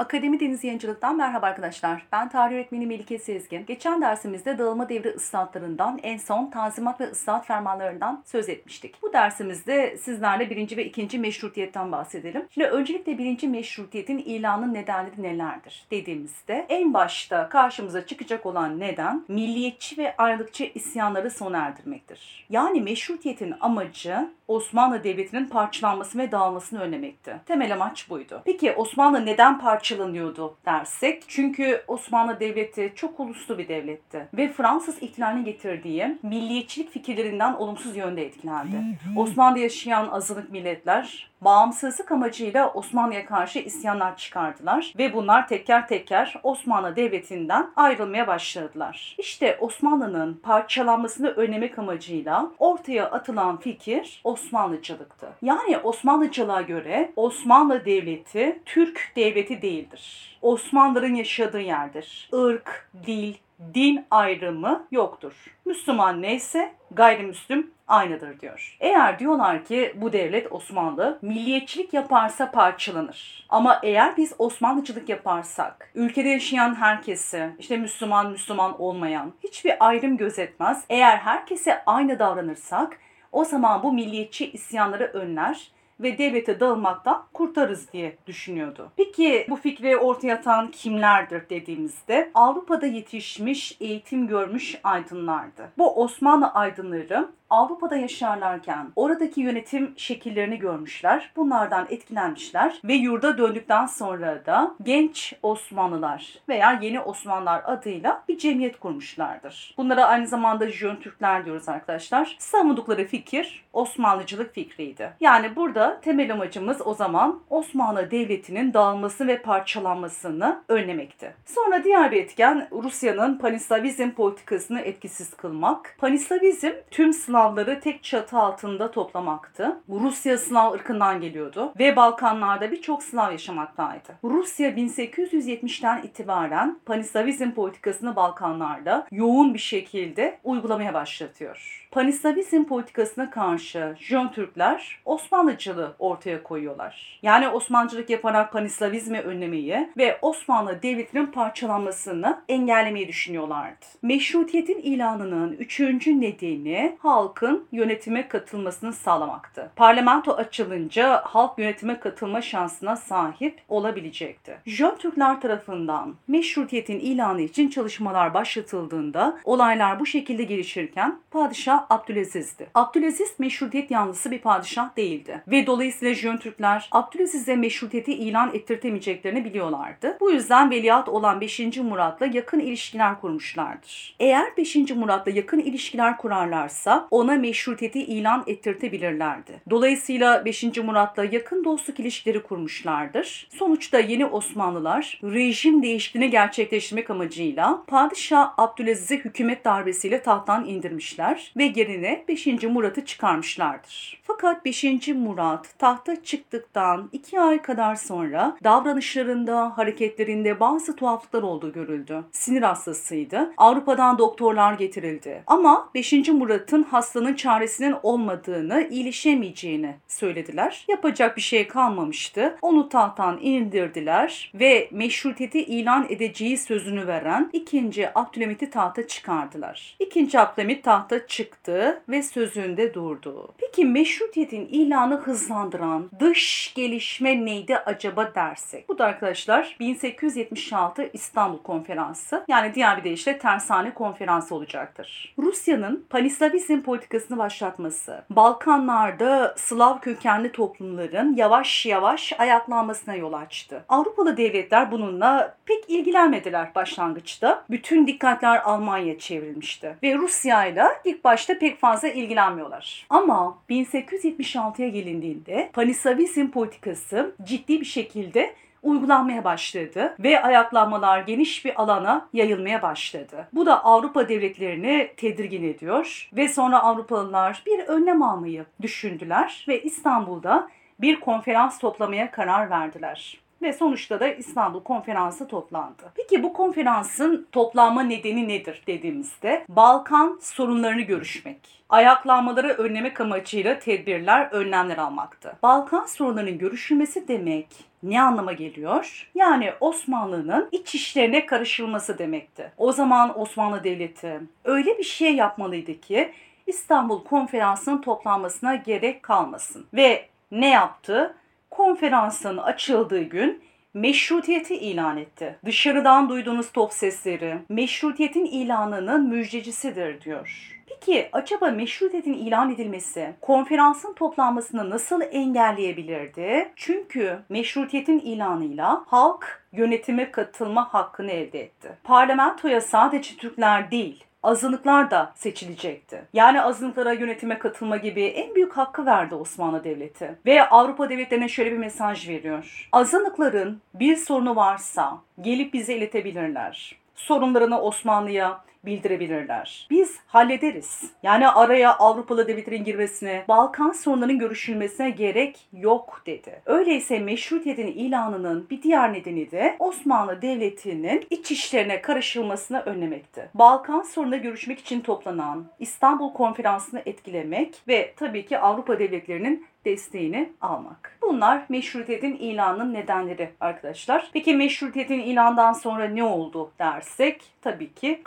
Akademi Deniz Yayıncılık'tan merhaba arkadaşlar. Ben tarih öğretmeni Melike Sezgin. Geçen dersimizde dağılma devri ıslahatlarından en son tanzimat ve ıslahat fermanlarından söz etmiştik. Bu dersimizde sizlerle birinci ve ikinci meşrutiyetten bahsedelim. Şimdi öncelikle birinci meşrutiyetin ilanı nedenleri nelerdir dediğimizde en başta karşımıza çıkacak olan neden milliyetçi ve ayrılıkçı isyanları sona erdirmektir. Yani meşrutiyetin amacı Osmanlı Devleti'nin parçalanması ve dağılmasını önlemekti. Temel amaç buydu. Peki Osmanlı neden parçalanıyordu dersek? Çünkü Osmanlı Devleti çok uluslu bir devletti ve Fransız ihtilalini getirdiği milliyetçilik fikirlerinden olumsuz yönde etkilendi. Osmanlı'da yaşayan azınlık milletler bağımsızlık amacıyla Osmanlı'ya karşı isyanlar çıkardılar ve bunlar teker teker Osmanlı Devleti'nden ayrılmaya başladılar. İşte Osmanlı'nın parçalanmasını önlemek amacıyla ortaya atılan fikir Osmanlıcılıktı. Yani Osmanlıcılığa göre Osmanlı Devleti Türk Devleti değildir. Osmanlıların yaşadığı yerdir. Irk, dil, din ayrımı yoktur. Müslüman neyse gayrimüslim aynıdır diyor. Eğer diyorlar ki bu devlet Osmanlı milliyetçilik yaparsa parçalanır. Ama eğer biz Osmanlıcılık yaparsak ülkede yaşayan herkesi işte Müslüman Müslüman olmayan hiçbir ayrım gözetmez. Eğer herkese aynı davranırsak o zaman bu milliyetçi isyanları önler ve devlete dağılmaktan kurtarız diye düşünüyordu. Peki bu fikri ortaya atan kimlerdir dediğimizde Avrupa'da yetişmiş, eğitim görmüş aydınlardı. Bu Osmanlı aydınları Avrupa'da yaşarlarken oradaki yönetim şekillerini görmüşler. Bunlardan etkilenmişler ve yurda döndükten sonra da genç Osmanlılar veya yeni Osmanlılar adıyla bir cemiyet kurmuşlardır. Bunlara aynı zamanda Jön Türkler diyoruz arkadaşlar. Savundukları fikir Osmanlıcılık fikriydi. Yani burada temel amacımız o zaman Osmanlı Devleti'nin dağılması ve parçalanmasını önlemekti. Sonra diğer bir etken Rusya'nın panislavizm politikasını etkisiz kılmak. Panislavizm tüm Slavları tek çatı altında toplamaktı. Bu Rusya Slav ırkından geliyordu ve Balkanlarda birçok Slav yaşamaktaydı. Rusya 1870'ten itibaren panislavizm politikasını Balkanlarda yoğun bir şekilde uygulamaya başlatıyor. Panislavizm politikasına karşı Jön Türkler Osmanlıcılığı ortaya koyuyorlar. Yani Osmanlıcılık yaparak panislavizmi önlemeyi ve Osmanlı Devleti'nin parçalanmasını engellemeyi düşünüyorlardı. Meşrutiyetin ilanının üçüncü nedeni halkın yönetime katılmasını sağlamaktı. Parlamento açılınca halk yönetime katılma şansına sahip olabilecekti. Jön Türkler tarafından meşrutiyetin ilanı için çalışmalar başlatıldığında olaylar bu şekilde gelişirken padişah Abdülaziz'di. Abdülaziz meşrutiyet yanlısı bir padişah değildi ve dolayısıyla Jön Türkler Abdülaziz'e meşrutiyeti ilan ettirtemeyeceklerini biliyorlardı. Bu yüzden veliaht olan 5. Murat'la yakın ilişkiler kurmuşlardır. Eğer 5. Murat'la yakın ilişkiler kurarlarsa ona meşrutiyeti ilan ettirtebilirlerdi. Dolayısıyla 5. Murat'la yakın dostluk ilişkileri kurmuşlardır. Sonuçta yeni Osmanlılar rejim değişikliğini gerçekleştirmek amacıyla Padişah Abdülaziz'i hükümet darbesiyle tahttan indirmişler ve yerine 5. Murat'ı çıkarmışlardır. Fakat 5. Murat tahta çıktıktan 2 ay kadar sonra davranışlarında, hareketlerinde bazı tuhaflıklar olduğu görüldü. Sinir hastasıydı. Avrupa'dan doktorlar getirildi. Ama 5. Murat'ın hastanın çaresinin olmadığını, iyileşemeyeceğini söylediler. Yapacak bir şey kalmamıştı. Onu tahttan indirdiler ve meşrutiyeti ilan edeceği sözünü veren 2. Abdülhamit'i tahta çıkardılar. 2. Abdülhamit tahta çıktı ve sözünde durdu. Peki meşrutiyetin ilanı hızlandıran dış gelişme neydi acaba dersek? Bu da arkadaşlar 1876 İstanbul Konferansı yani diğer bir deyişle tersane konferansı olacaktır. Rusya'nın panislavizm politikasını başlatması, Balkanlarda Slav kökenli toplumların yavaş yavaş ayaklanmasına yol açtı. Avrupalı devletler bununla pek ilgilenmediler başlangıçta. Bütün dikkatler Almanya'ya çevrilmişti ve Rusya ile ilk başta pek fazla ilgilenmiyorlar. Ama 1876'ya gelindiğinde panislavizm politikası ciddi bir şekilde uygulanmaya başladı ve ayaklanmalar geniş bir alana yayılmaya başladı. Bu da Avrupa devletlerini tedirgin ediyor ve sonra Avrupalılar bir önlem almayı düşündüler ve İstanbul'da bir konferans toplamaya karar verdiler ve sonuçta da İstanbul Konferansı toplandı. Peki bu konferansın toplanma nedeni nedir dediğimizde Balkan sorunlarını görüşmek. Ayaklanmaları önlemek amacıyla tedbirler, önlemler almaktı. Balkan sorunlarının görüşülmesi demek ne anlama geliyor? Yani Osmanlı'nın iç işlerine karışılması demekti. O zaman Osmanlı Devleti öyle bir şey yapmalıydı ki İstanbul Konferansı'nın toplanmasına gerek kalmasın. Ve ne yaptı? Konferansın açıldığı gün meşrutiyeti ilan etti. Dışarıdan duyduğunuz top sesleri meşrutiyetin ilanının müjdecisidir diyor. Peki acaba meşrutiyetin ilan edilmesi konferansın toplanmasını nasıl engelleyebilirdi? Çünkü meşrutiyetin ilanıyla halk yönetime katılma hakkını elde etti. Parlamentoya sadece Türkler değil, azınlıklar da seçilecekti. Yani azınlıklara yönetime katılma gibi en büyük hakkı verdi Osmanlı Devleti. Ve Avrupa devletlerine şöyle bir mesaj veriyor. Azınlıkların bir sorunu varsa gelip bize iletebilirler. Sorunlarını Osmanlı'ya bildirebilirler. Biz hallederiz. Yani araya Avrupalı devletlerin girmesine, Balkan sorunlarının görüşülmesine gerek yok dedi. Öyleyse meşrutiyetin ilanının bir diğer nedeni de Osmanlı Devleti'nin iç işlerine karışılmasını önlemekti. Balkan sorununda görüşmek için toplanan İstanbul Konferansı'nı etkilemek ve tabii ki Avrupa devletlerinin desteğini almak. Bunlar meşrutiyetin ilanının nedenleri arkadaşlar. Peki meşrutiyetin ilandan sonra ne oldu dersek tabii ki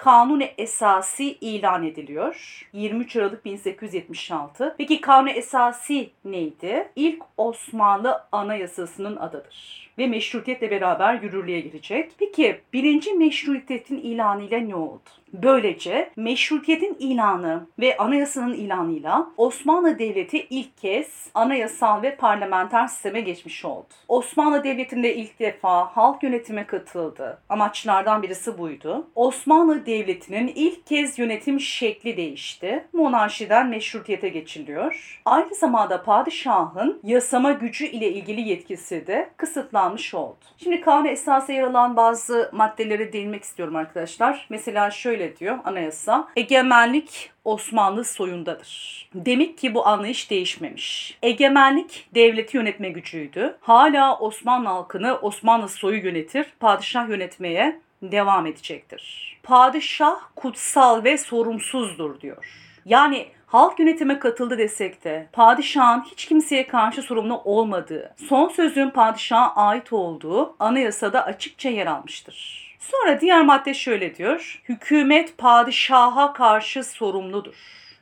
kanuni esası ilan ediliyor. 23 Aralık 1876. Peki kanuni esası neydi? İlk Osmanlı Anayasası'nın adıdır ve meşrutiyetle beraber yürürlüğe girecek. Peki birinci meşrutiyetin ilanı ile ne oldu? Böylece meşrutiyetin ilanı ve anayasanın ilanıyla Osmanlı Devleti ilk kez anayasal ve parlamenter sisteme geçmiş oldu. Osmanlı Devleti'nde ilk defa halk yönetime katıldı. Amaçlardan birisi buydu. Osmanlı Devleti'nin ilk kez yönetim şekli değişti. Monarşiden meşrutiyete geçiliyor. Aynı zamanda padişahın yasama gücü ile ilgili yetkisi de kısıtlanmış oldu. Şimdi kanun esası yer alan bazı maddeleri değinmek istiyorum arkadaşlar. Mesela şöyle diyor anayasa. Egemenlik Osmanlı soyundadır. Demek ki bu anlayış değişmemiş. Egemenlik devleti yönetme gücüydü. Hala Osmanlı halkını Osmanlı soyu yönetir, padişah yönetmeye devam edecektir. Padişah kutsal ve sorumsuzdur diyor. Yani halk yönetime katıldı desek de padişahın hiç kimseye karşı sorumlu olmadığı, son sözün padişaha ait olduğu anayasada açıkça yer almıştır. Sonra diğer madde şöyle diyor. Hükümet padişaha karşı sorumludur.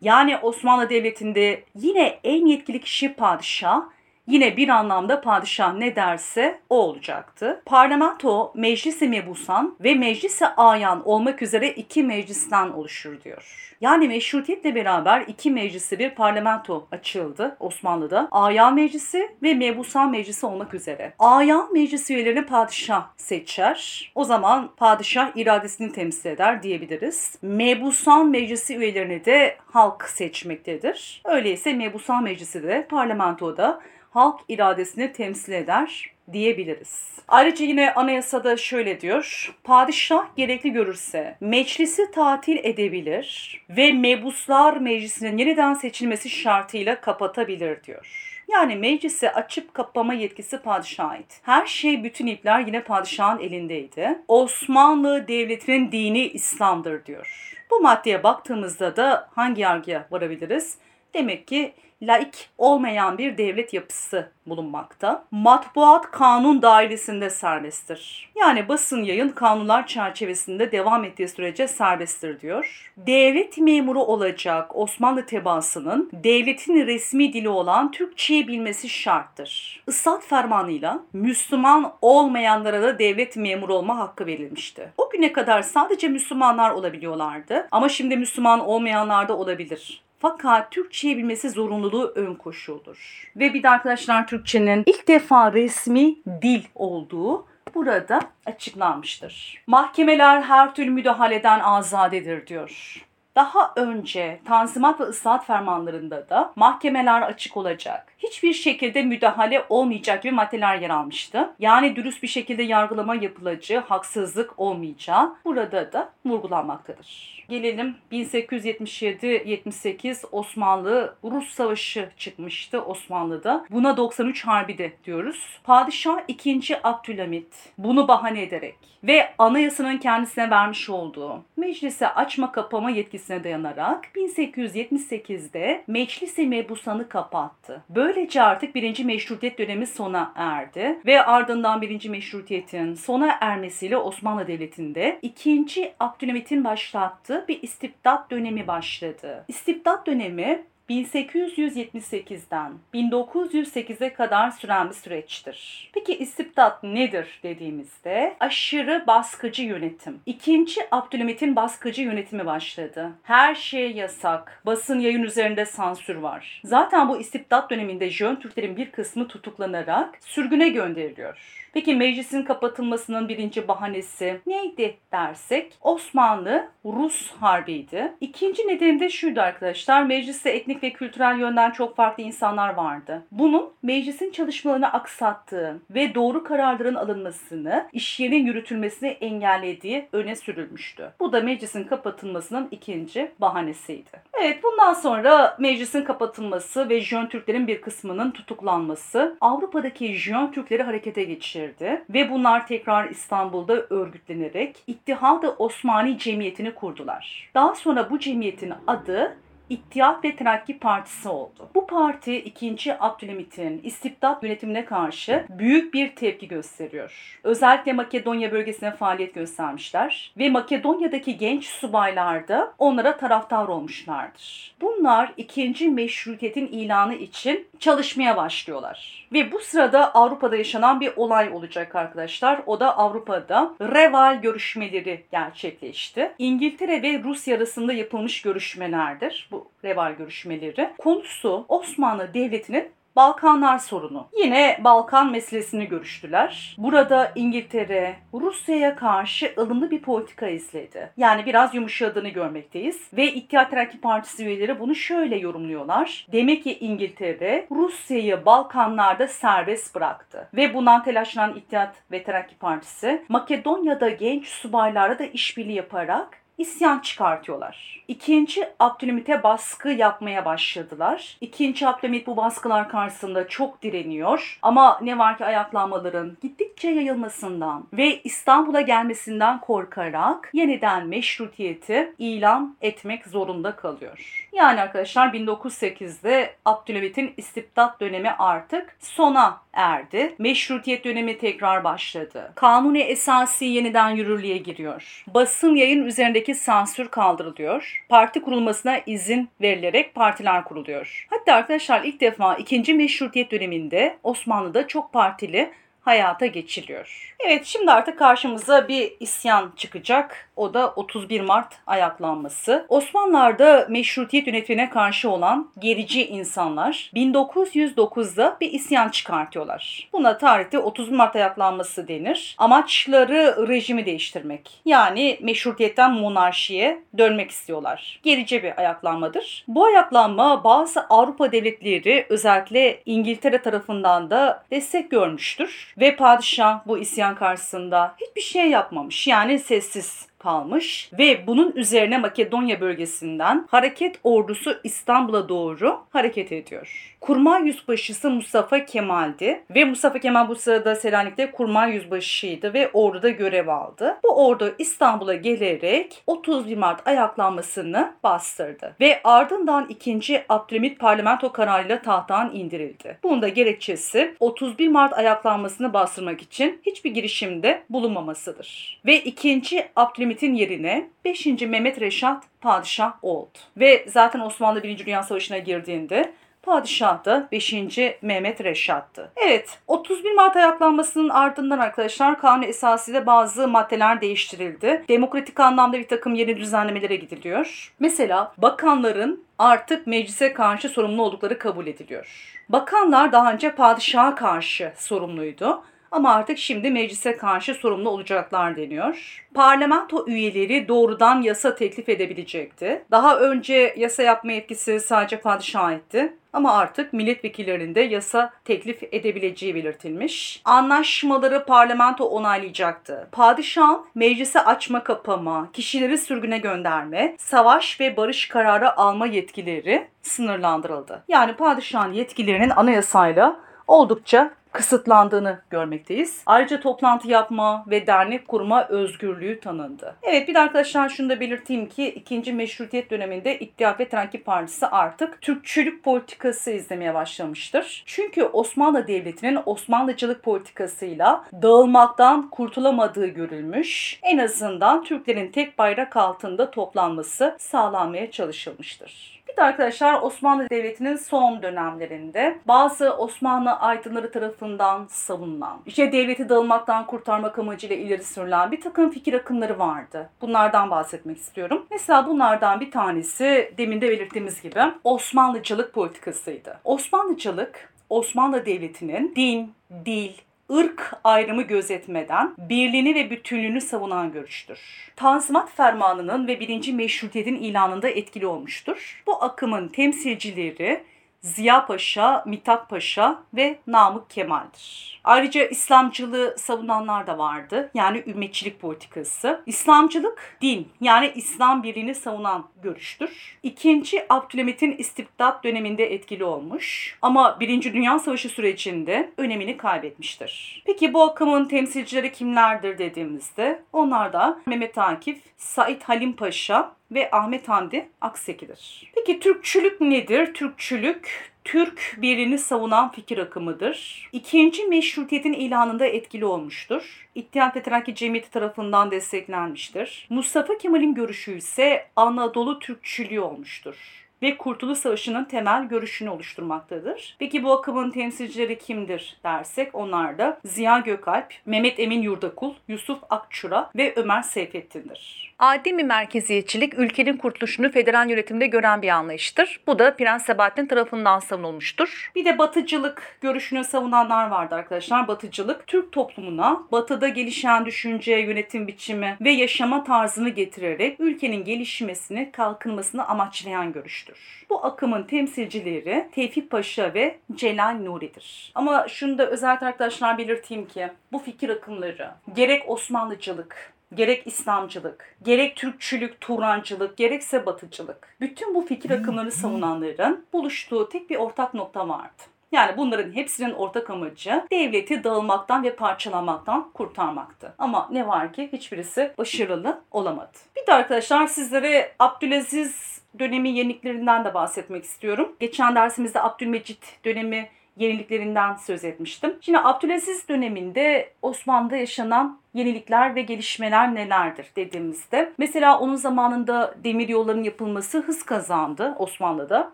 Yani Osmanlı Devleti'nde yine en yetkili kişi padişah Yine bir anlamda padişah ne derse o olacaktı. Parlamento meclisi mebusan ve meclisi ayan olmak üzere iki meclisten oluşur diyor. Yani meşrutiyetle beraber iki meclisi bir parlamento açıldı Osmanlı'da. Ayan Meclisi ve Mebusan Meclisi olmak üzere. Ayan Meclisi üyelerini padişah seçer. O zaman padişah iradesini temsil eder diyebiliriz. Mebusan Meclisi üyelerini de halk seçmektedir. Öyleyse Mebusan Meclisi de parlamentoda halk iradesini temsil eder diyebiliriz. Ayrıca yine anayasada şöyle diyor. Padişah gerekli görürse meclisi tatil edebilir ve mebuslar meclisinin yeniden seçilmesi şartıyla kapatabilir diyor. Yani meclisi açıp kapama yetkisi padişaha ait. Her şey bütün ipler yine padişahın elindeydi. Osmanlı devletinin dini İslam'dır diyor. Bu maddeye baktığımızda da hangi yargıya varabiliriz? Demek ki laik olmayan bir devlet yapısı bulunmakta. Matbuat kanun dairesinde serbesttir. Yani basın yayın kanunlar çerçevesinde devam ettiği sürece serbesttir diyor. Devlet memuru olacak Osmanlı tebaasının devletin resmi dili olan Türkçeyi bilmesi şarttır. Islat fermanıyla Müslüman olmayanlara da devlet memuru olma hakkı verilmişti. O güne kadar sadece Müslümanlar olabiliyorlardı ama şimdi Müslüman olmayanlar da olabilir. Fakat Türkçeyi bilmesi zorunluluğu ön koşuldur. Ve bir de arkadaşlar Türkçenin ilk defa resmi dil olduğu burada açıklanmıştır. Mahkemeler her türlü müdahaleden azadedir diyor. daha önce Tanzimat ve ıslahat fermanlarında da mahkemeler açık olacak. Hiçbir şekilde müdahale olmayacak gibi maddeler yer almıştı. Yani dürüst bir şekilde yargılama yapılacağı, haksızlık olmayacağı burada da vurgulanmaktadır. Gelelim 1877-78 Osmanlı-Rus Savaşı çıkmıştı Osmanlı'da. Buna 93 Harbi de diyoruz. Padişah 2. Abdülhamit bunu bahane ederek ve anayasanın kendisine vermiş olduğu meclise açma kapama yetkisine dayanarak 1878'de meclisi mebusanı kapattı. Böylece artık birinci meşrutiyet dönemi sona erdi ve ardından birinci meşrutiyetin sona ermesiyle Osmanlı Devleti'nde ikinci Abdülhamit'in başlattığı bir istibdat dönemi başladı. İstibdat dönemi 1878'den 1908'e kadar süren bir süreçtir. Peki istibdat nedir dediğimizde aşırı baskıcı yönetim. İkinci Abdülhamit'in baskıcı yönetimi başladı. Her şey yasak. Basın yayın üzerinde sansür var. Zaten bu istibdat döneminde Jön Türklerin bir kısmı tutuklanarak sürgüne gönderiliyor. Peki meclisin kapatılmasının birinci bahanesi neydi dersek Osmanlı Rus harbiydi. İkinci nedeni de şuydu arkadaşlar. Mecliste etnik ve kültürel yönden çok farklı insanlar vardı. Bunun meclisin çalışmalarını aksattığı ve doğru kararların alınmasını, iş yerinin yürütülmesini engellediği öne sürülmüştü. Bu da meclisin kapatılmasının ikinci bahanesiydi. Evet bundan sonra meclisin kapatılması ve Jön Türklerin bir kısmının tutuklanması Avrupa'daki Jön Türkleri harekete geçirdi geçirdi ve bunlar tekrar İstanbul'da örgütlenerek İttihad-ı Osmani Cemiyeti'ni kurdular. Daha sonra bu cemiyetin adı İttihat ve Terakki Partisi oldu. Bu parti 2. Abdülhamit'in istibdat yönetimine karşı büyük bir tepki gösteriyor. Özellikle Makedonya bölgesine faaliyet göstermişler ve Makedonya'daki genç subaylar da onlara taraftar olmuşlardır. Bunlar 2. meşrutiyetin ilanı için çalışmaya başlıyorlar. Ve bu sırada Avrupa'da yaşanan bir olay olacak arkadaşlar. O da Avrupa'da Reval görüşmeleri gerçekleşti. İngiltere ve Rusya arasında yapılmış görüşmelerdir. Bu Reval görüşmeleri. Konusu Osmanlı Devleti'nin Balkanlar sorunu. Yine Balkan meselesini görüştüler. Burada İngiltere Rusya'ya karşı ılımlı bir politika izledi. Yani biraz yumuşadığını görmekteyiz. Ve İttihat Terakki Partisi üyeleri bunu şöyle yorumluyorlar. Demek ki İngiltere Rusya'yı Balkanlarda serbest bıraktı. Ve bundan telaşlanan İttihat ve Terakki Partisi Makedonya'da genç subaylarla da işbirliği yaparak isyan çıkartıyorlar. İkinci Abdülhamit'e baskı yapmaya başladılar. İkinci Abdülhamit bu baskılar karşısında çok direniyor. Ama ne var ki ayaklanmaların gittikçe yayılmasından ve İstanbul'a gelmesinden korkarak yeniden meşrutiyeti ilan etmek zorunda kalıyor. Yani arkadaşlar 1908'de Abdülhamit'in istibdat dönemi artık sona erdi. Meşrutiyet dönemi tekrar başladı. Kanuni esası yeniden yürürlüğe giriyor. Basın yayın üzerindeki sansür kaldırılıyor. Parti kurulmasına izin verilerek partiler kuruluyor. Hatta arkadaşlar ilk defa ikinci meşrutiyet döneminde Osmanlı'da çok partili hayata geçiliyor. Evet şimdi artık karşımıza bir isyan çıkacak. O da 31 Mart ayaklanması. Osmanlılar'da meşrutiyet yönetimine karşı olan gerici insanlar 1909'da bir isyan çıkartıyorlar. Buna tarihte 30 Mart ayaklanması denir. Amaçları rejimi değiştirmek. Yani meşrutiyetten monarşiye dönmek istiyorlar. Gerici bir ayaklanmadır. Bu ayaklanma bazı Avrupa devletleri özellikle İngiltere tarafından da destek görmüştür. Ve padişah bu isyan karşısında hiçbir şey yapmamış. Yani sessiz kalmış ve bunun üzerine Makedonya bölgesinden hareket ordusu İstanbul'a doğru hareket ediyor. Kurmay Yüzbaşısı Mustafa Kemal'di ve Mustafa Kemal bu sırada Selanik'te Kurmay Yüzbaşıydı ve orduda görev aldı. Bu ordu İstanbul'a gelerek 31 Mart ayaklanmasını bastırdı ve ardından 2. Abdülhamit parlamento kararıyla tahttan indirildi. Bunun da gerekçesi 31 Mart ayaklanmasını bastırmak için hiçbir girişimde bulunmamasıdır. Ve 2. Abdülhamit'in yerine 5. Mehmet Reşat padişah oldu. Ve zaten Osmanlı 1. Dünya Savaşı'na girdiğinde Padişah da 5. Mehmet Reşat'tı. Evet 31 Mart ayaklanmasının ardından arkadaşlar kanun esasıyla bazı maddeler değiştirildi. Demokratik anlamda bir takım yeni düzenlemelere gidiliyor. Mesela bakanların artık meclise karşı sorumlu oldukları kabul ediliyor. Bakanlar daha önce padişaha karşı sorumluydu. Ama artık şimdi meclise karşı sorumlu olacaklar deniyor. Parlamento üyeleri doğrudan yasa teklif edebilecekti. Daha önce yasa yapma yetkisi sadece padişah etti ama artık milletvekillerinin de yasa teklif edebileceği belirtilmiş. Anlaşmaları parlamento onaylayacaktı. Padişahın meclise açma kapama, kişileri sürgüne gönderme, savaş ve barış kararı alma yetkileri sınırlandırıldı. Yani padişahın yetkilerinin anayasayla oldukça kısıtlandığını görmekteyiz. Ayrıca toplantı yapma ve dernek kurma özgürlüğü tanındı. Evet bir de arkadaşlar şunu da belirteyim ki ikinci meşrutiyet döneminde İttihat ve Terakki Partisi artık Türkçülük politikası izlemeye başlamıştır. Çünkü Osmanlı Devleti'nin Osmanlıcılık politikasıyla dağılmaktan kurtulamadığı görülmüş. En azından Türklerin tek bayrak altında toplanması sağlanmaya çalışılmıştır. De arkadaşlar Osmanlı Devleti'nin son dönemlerinde bazı Osmanlı aydınları tarafından savunulan, işte devleti dağılmaktan kurtarmak amacıyla ileri sürülen bir takım fikir akımları vardı. Bunlardan bahsetmek istiyorum. Mesela bunlardan bir tanesi demin de belirttiğimiz gibi Osmanlıcılık politikasıydı. Osmanlıcılık Osmanlı Devleti'nin din, dil, ırk ayrımı gözetmeden birliğini ve bütünlüğünü savunan görüştür. Tanzimat Fermanı'nın ve birinci Meşrutiyet'in ilanında etkili olmuştur. Bu akımın temsilcileri Ziya Paşa, Mithat Paşa ve Namık Kemal'dir. Ayrıca İslamcılığı savunanlar da vardı. Yani ümmetçilik politikası. İslamcılık din yani İslam birliğini savunan görüştür. İkinci Abdülhamit'in istibdat döneminde etkili olmuş ama Birinci Dünya Savaşı sürecinde önemini kaybetmiştir. Peki bu akımın temsilcileri kimlerdir dediğimizde onlar da Mehmet Akif, Said Halim Paşa ve Ahmet Hamdi Akseki'dir. Peki Türkçülük nedir? Türkçülük Türk birini savunan fikir akımıdır. İkinci meşrutiyetin ilanında etkili olmuştur. İttihat ve Terakki Cemiyeti tarafından desteklenmiştir. Mustafa Kemal'in görüşü ise Anadolu Türkçülüğü olmuştur ve Kurtuluş Savaşı'nın temel görüşünü oluşturmaktadır. Peki bu akımın temsilcileri kimdir dersek onlar da Ziya Gökalp, Mehmet Emin Yurdakul, Yusuf Akçura ve Ömer Seyfettin'dir. Ademi merkeziyetçilik ülkenin kurtuluşunu federal yönetimde gören bir anlayıştır. Bu da Prens Sebahattin tarafından savunulmuştur. Bir de batıcılık görüşünü savunanlar vardı arkadaşlar. Batıcılık Türk toplumuna batıda gelişen düşünce, yönetim biçimi ve yaşama tarzını getirerek ülkenin gelişmesini, kalkınmasını amaçlayan görüştür. Bu akımın temsilcileri Tevfik Paşa ve Celal Nuri'dir. Ama şunu da özellikle arkadaşlar belirteyim ki bu fikir akımları gerek Osmanlıcılık, gerek İslamcılık, gerek Türkçülük, Turancılık, gerekse Batıcılık. Bütün bu fikir akımlarını savunanların buluştuğu tek bir ortak nokta vardı. Yani bunların hepsinin ortak amacı devleti dağılmaktan ve parçalanmaktan kurtarmaktı. Ama ne var ki hiçbirisi başarılı olamadı. Bir de arkadaşlar sizlere Abdülaziz dönemi yeniliklerinden de bahsetmek istiyorum. Geçen dersimizde Abdülmecit dönemi yeniliklerinden söz etmiştim. Şimdi Abdülaziz döneminde Osmanlı'da yaşanan yenilikler ve gelişmeler nelerdir dediğimizde mesela onun zamanında demir yolların yapılması hız kazandı Osmanlı'da.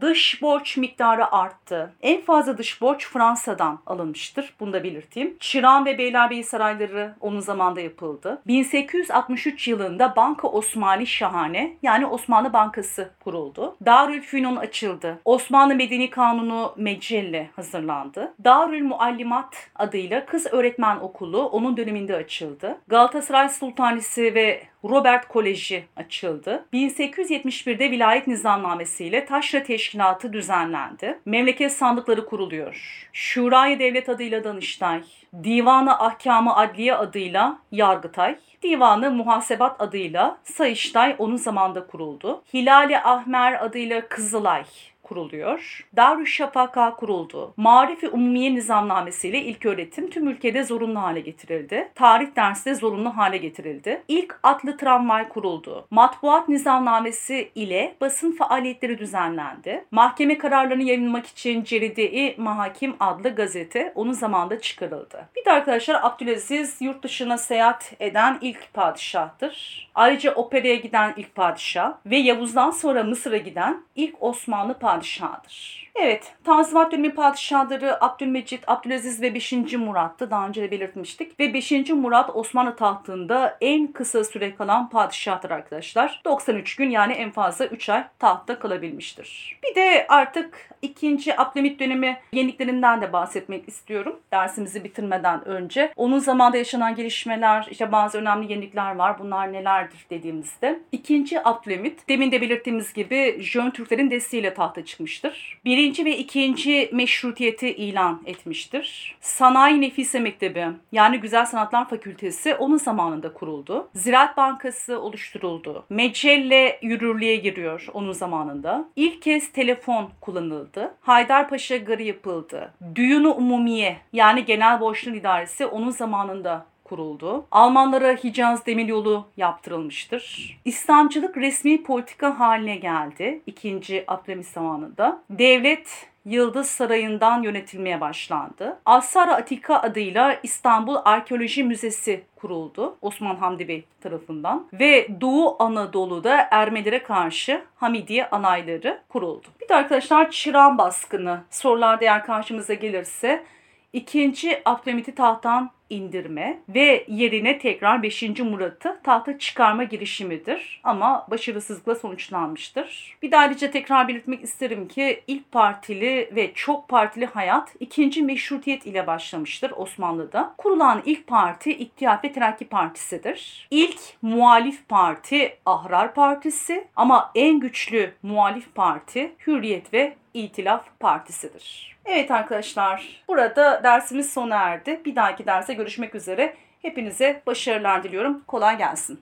Dış borç miktarı arttı. En fazla dış borç Fransa'dan alınmıştır. Bunu da belirteyim. Çırağan ve Beylerbeyi sarayları onun zamanında yapıldı. 1863 yılında Banka Osmani Şahane yani Osmanlı Bankası kuruldu. Darülfünun açıldı. Osmanlı Medeni Kanunu Mecelle hazırlandı. Darül Muallimat adıyla kız öğretmen okulu onun döneminde açıldı açıldı. Galatasaray Sultanisi ve Robert Koleji açıldı. 1871'de vilayet nizamnamesiyle Taşra Teşkilatı düzenlendi. Memleket sandıkları kuruluyor. Şurayı Devlet adıyla Danıştay, Divanı Ahkamı Adliye adıyla Yargıtay, Divanı Muhasebat adıyla Sayıştay onun zamanında kuruldu. Hilali Ahmer adıyla Kızılay kuruluyor. Darüşşafaka kuruldu. Marif ve Umumiye Nizamnamesi ile ilk öğretim tüm ülkede zorunlu hale getirildi. Tarih dersi de zorunlu hale getirildi. İlk atlı tramvay kuruldu. Matbuat Nizamnamesi ile basın faaliyetleri düzenlendi. Mahkeme kararlarını yayınlamak için Ceride-i Mahakim adlı gazete onun zamanında çıkarıldı. Bir de arkadaşlar Abdülaziz yurt dışına seyahat eden ilk padişahtır. Ayrıca operaya giden ilk padişah ve Yavuz'dan sonra Mısır'a giden ilk Osmanlı padişah padişahdır. Evet, Tanzimat dönemi padişahları Abdülmecit, Abdülaziz ve 5. Murat'tı. Daha önce de belirtmiştik. Ve 5. Murat Osmanlı tahtında en kısa süre kalan padişahtır arkadaşlar. 93 gün yani en fazla 3 ay tahtta kalabilmiştir. Bir de artık 2. Abdülhamit dönemi yeniliklerinden de bahsetmek istiyorum. Dersimizi bitirmeden önce. Onun zamanında yaşanan gelişmeler, işte bazı önemli yenilikler var. Bunlar nelerdir dediğimizde. 2. Abdülhamit demin de belirttiğimiz gibi Jön Türklerin desteğiyle tahta çıkmıştır. Birinci ve ikinci meşrutiyeti ilan etmiştir. Sanayi Nefise Mektebi yani Güzel Sanatlar Fakültesi onun zamanında kuruldu. Ziraat Bankası oluşturuldu. Mecelle yürürlüğe giriyor onun zamanında. İlk kez telefon kullanıldı. Haydarpaşa Garı yapıldı. Düyunu Umumiye yani Genel Borçlar İdaresi onun zamanında kuruldu. Almanlara Hicaz Demiryolu yaptırılmıştır. İslamcılık resmi politika haline geldi 2. Abdülhamit zamanında. Devlet Yıldız Sarayı'ndan yönetilmeye başlandı. Asar Atika adıyla İstanbul Arkeoloji Müzesi kuruldu Osman Hamdi Bey tarafından ve Doğu Anadolu'da Ermelilere karşı Hamidiye anayları kuruldu. Bir de arkadaşlar Çırağan baskını sorularda eğer karşımıza gelirse ikinci Abdülhamit'i tahttan indirme ve yerine tekrar 5. Murat'ı tahta çıkarma girişimidir. Ama başarısızlıkla sonuçlanmıştır. Bir de ayrıca tekrar belirtmek isterim ki ilk partili ve çok partili hayat ikinci meşrutiyet ile başlamıştır Osmanlı'da. Kurulan ilk parti İttihat ve Terakki Partisi'dir. İlk muhalif parti Ahrar Partisi ama en güçlü muhalif parti Hürriyet ve İtilaf Partisi'dir. Evet arkadaşlar burada dersimiz sona erdi. Bir dahaki derse görüşmek üzere. Hepinize başarılar diliyorum. Kolay gelsin.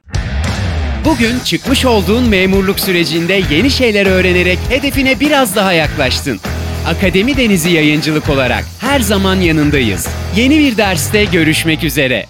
Bugün çıkmış olduğun memurluk sürecinde yeni şeyler öğrenerek hedefine biraz daha yaklaştın. Akademi Denizi Yayıncılık olarak her zaman yanındayız. Yeni bir derste görüşmek üzere.